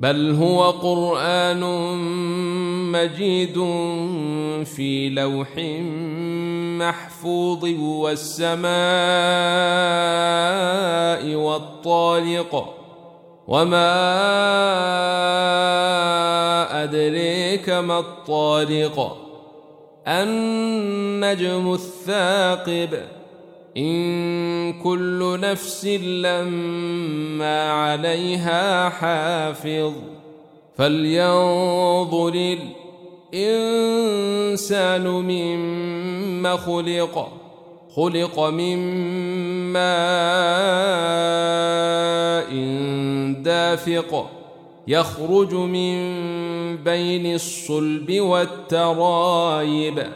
بل هو قرآن مجيد في لوح محفوظ والسماء والطارق وما أدريك ما الطارق النجم الثاقب. إن كل نفس لما عليها حافظ فلينظر الإنسان مما خلق خلق من ماء دافق يخرج من بين الصلب والترايب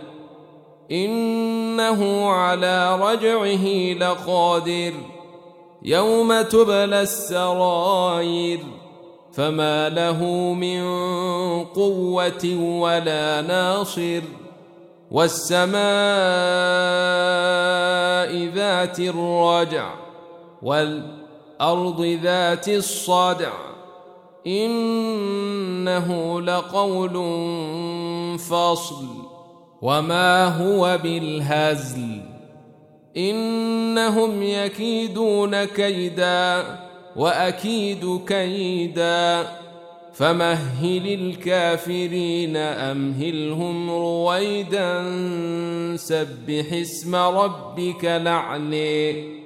إنه على رجعه لقادر يوم تبلى السراير فما له من قوة ولا ناصر والسماء ذات الرجع والأرض ذات الصدع إنه لقول فصل وما هو بالهزل إنهم يكيدون كيدا وأكيد كيدا فمهل الكافرين أمهلهم رويدا سبح اسم ربك لعلي